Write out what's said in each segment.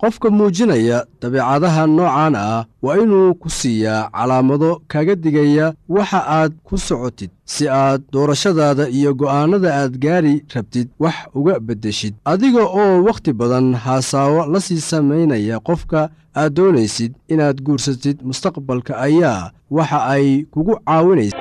qofka muujinaya dabeecadaha noocan ah waa inuu ku siiyaa calaamado kaga digaya waxa aad ku socotid. Si aad doorashadaada iyo go'aannada aad gaari rabtid wax uga beddeshid. Adiga oo wakhti badan haasaawo la sii samaynaya qofka aad doonaysid inaad guursatid mustaqbalka ayaa waxa ay kugu caawinaysa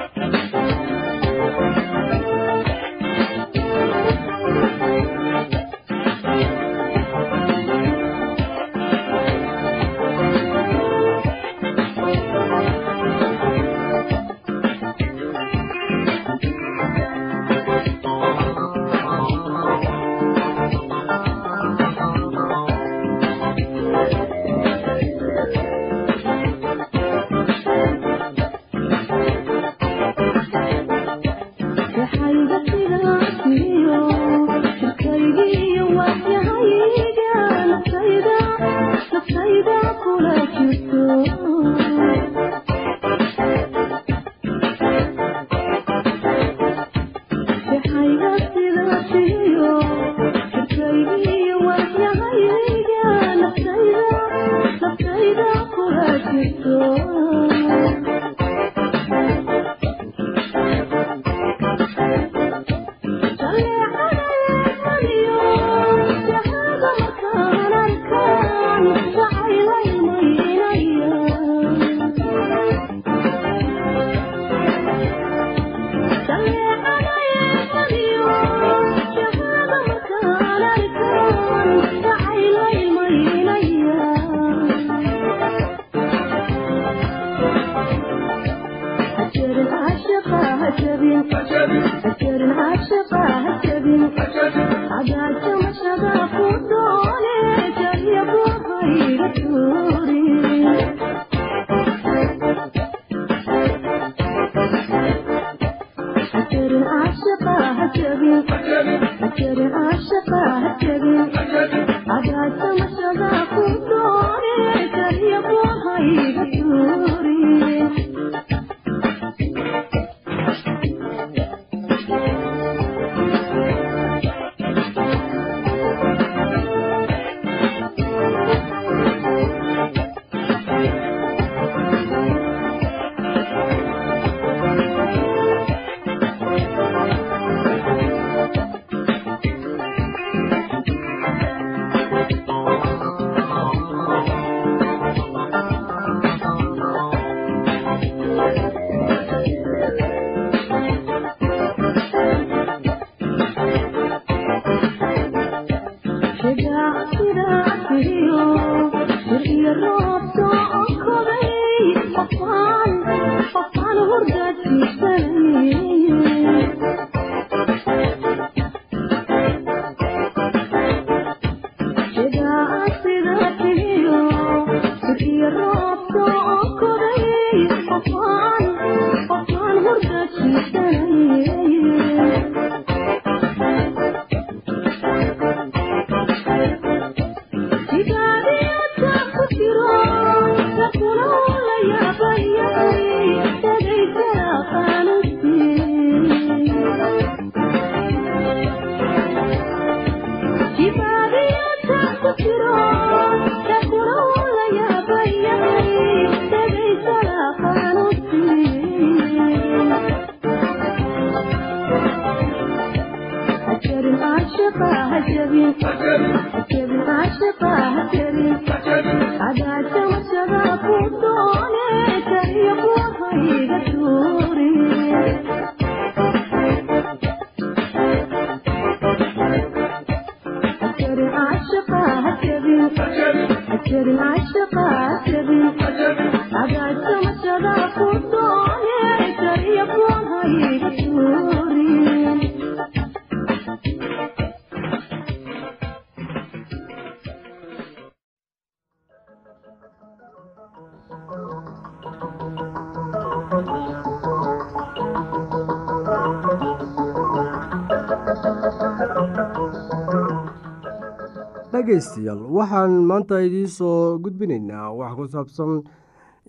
dhegaystayaal waxaan maanta idiin soo gudbinaynaa wax ku saabsan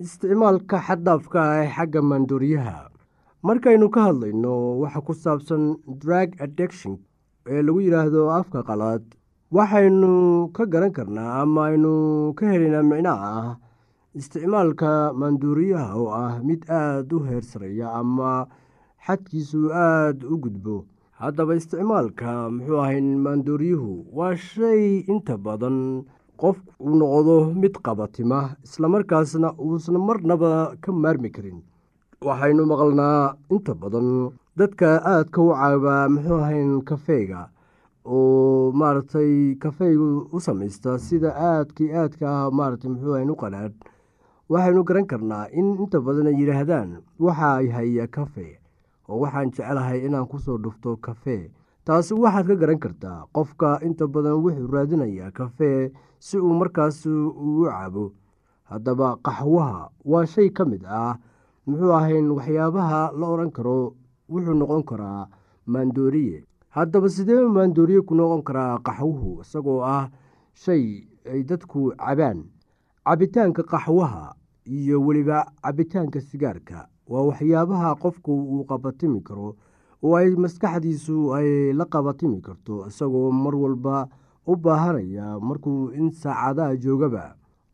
isticmaalka xaddaafka ah ee xagga maandooriyaha markaynu ka hadlayno waxa ku saabsan drag addiction ee lagu yidhaahdo afka qalaad. Waxaynu ka garan karnaa ama aynu ka helaynaa micnaha ah isticmaalka maandooriyaha oo ah mid aada u heer sareeya ama xadkiisu aada u gudbo. Haddaba isticmaalka muxuu ahay maandooriyuhu waa shay inta badan qof uu noqdo mid qabatima islamarkaasna uusan marnaba ka maarmi karin waxaynu maqalnaa inta badan dadka aadka u caabaa muxuu ahayn kafeega oo maaragtay kafeygu u samaysta sida aadkii aadka ah maaragtay muxuu ahayn u qanaadh waxaynu garan karnaa in inta badan ay yidhaahdaan waxa ay haya kafe oo waxaan jecelahay inaan ku soo dhufto kafee taasi waxaad ka garan kartaa qofka inta badan wuxuu raadinayaa kafee si uu markaas uu cabo haddaba qaxwaha waa shay ka mid ah muxuu ahayn waxyaabaha la odhan karo wuxuu noqon karaa maandooriye. Haddaba sidee maandooriye ku noqon karaa qaxwuhu? Isagoo ah shay ay dadku cabaan. Cabitaanka qaxwaha iyo weliba cabitaanka sigaarka waa waxyaabaha qofku uu qabatimi karo oo ay maskaxdiisu ay la qabatimi karto isagoo mar walba u baahanaya markuu in saacadaha joogaba.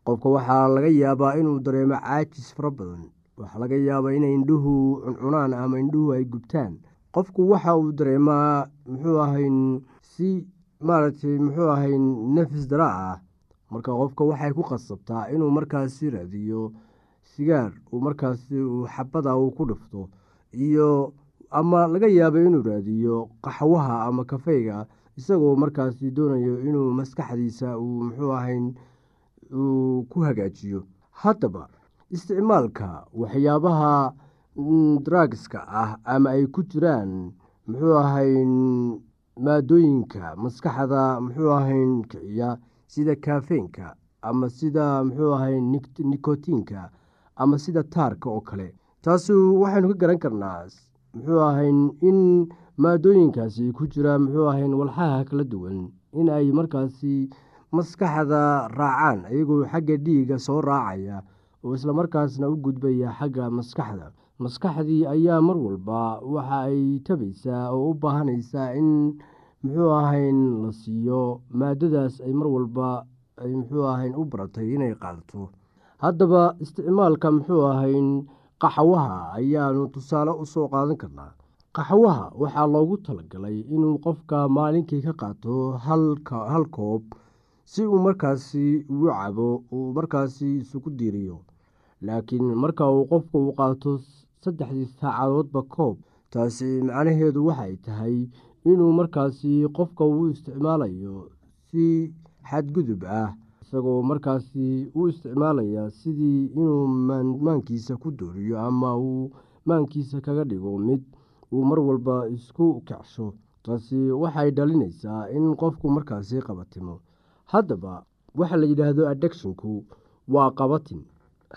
Qofka waxaa laga yaabaa inuu dareemo caajis fara badan waxaa laga yaabaa inay indhuhu cuncunaan ama indhuhu ay gubtaan. Qofku waxa uu dareemaa muxuu ahayn si maaragtay muxuu ahayn nafis dara ah. Marka qofka waxay ku qasabtaa inuu markaasi raadiyo sigaar uu markaasi xabada uu ku dhufto iyo ama laga yaabo inuu raadiyo qaxwaha ama kafeyga isagoo markaasi doonayo inuu maskaxdiisa uu muxuu ahayn uu ku hagaajiyo. Haddaba isticmaalka waxyaabaha drugska ah ama ay ku jiraan muxuu ahayn maadooyinka maskaxda muxuu ahayn kiciya sida kafeenka ama sida muxuu ahayn nikotiinka ama sida taarka oo kale. Taasi waxaynu ka garan karnaa muxuu ahayn in maadooyinkaasi ku jira muxuu ahayn walxaha kala duwan in ay markaasi maskaxda raacaan iyagoo xagga dhiiga soo raacaya oo islamarkaasna u gudbaya xagga maskaxda. Maskaxdii ayaa mar walba waxa ay tabaysaa oo u baahanaysaa in muxuu ahayn la siiyo maadadaas ay mar walba muxuu ahayn u baratay inay qaadato. Haddaba isticmaalka muxuu ahayn qaxwaha ayaanu tusaale u soo qaadan karnaa. Qaxwaha waxaa loogu talagalay inuu qofka maalinkii ka qaato hal koob si uu markaasi ugu cabo uu markaasi isugu diiriyo laakiin marka uu qofka uu qaato saddexdii saacadoodba koob. Taasi macnaheedu waxay tahay inuu markaasi qofka uu isticmaalayo si xadgudub ah isagoo markaasi u isticmaalaya sidii inuu maankiisa ku dooriyo ama uu maankiisa kaga dhigo mid uu mar walba isku kacsho taasi waxay dhalinaysaa in qofku markaasi qabatimo. Haddaba waxa la yidhaahdo addecshinku waa qabatin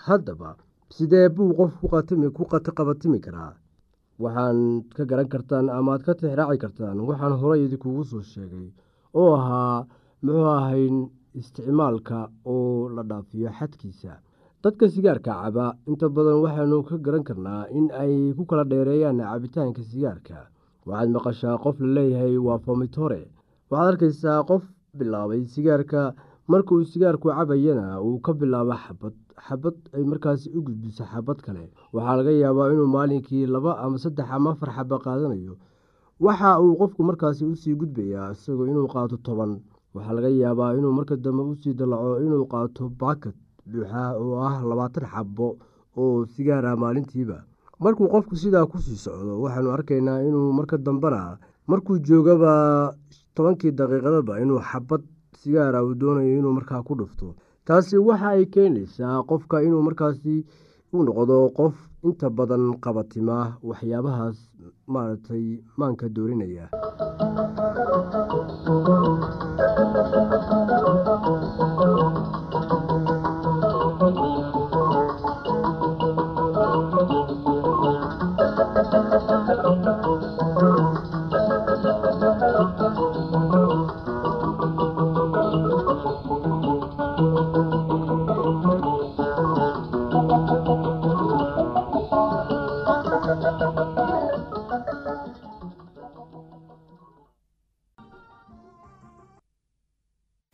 haddaba sidee buu qofku ku qabatimi karaa? Waxaan ka garan kartaan ama aad ka tixraaci kartaan waxaan horey idinkugu soo sheegay oo ahaa muxuu ahayn isticmaalka oo la dhaafiyo xadkiisa. Dadka sigaarka caba inta badan waxaanu ka garan karnaa in ay ku kala dheereeyaan cabitaanka sigaarka. Waxaad maqashaa qof la leeyahay waa fomitore. Waxaad arkaysaa qof bilaabay sigaarka markauu sigaarku cabayana uu ka bilaabo xabad xabad ay markaasi u gudbiso xabad kale. Waxaa laga yaabaa inuu maalinkii laba ama saddex ama afar xaba qaadanayo. Waxa uu qofku markaasi u sii gudbayaa isagoo inuu qaato toban. Waxaa laga yaabaa inuu marka dambe u sii dalaco inuu qaato baakad buuxa oo ah labaatan xabo oo sigaara maalintiiba. Markuu qofku sidaa ku sii socdo waxaanu arkaynaa inuu marka dambena markuu joogaba tobankii daqiiqadaba inuu xabad sigaara uu doonayo inuu markaa ku dhufto taasi waxa ay keenaysaa qofka inuu markaasi u noqdo qof inta badan qabatima waxyaabahaas maaragtay maanka doorinaya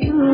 Thank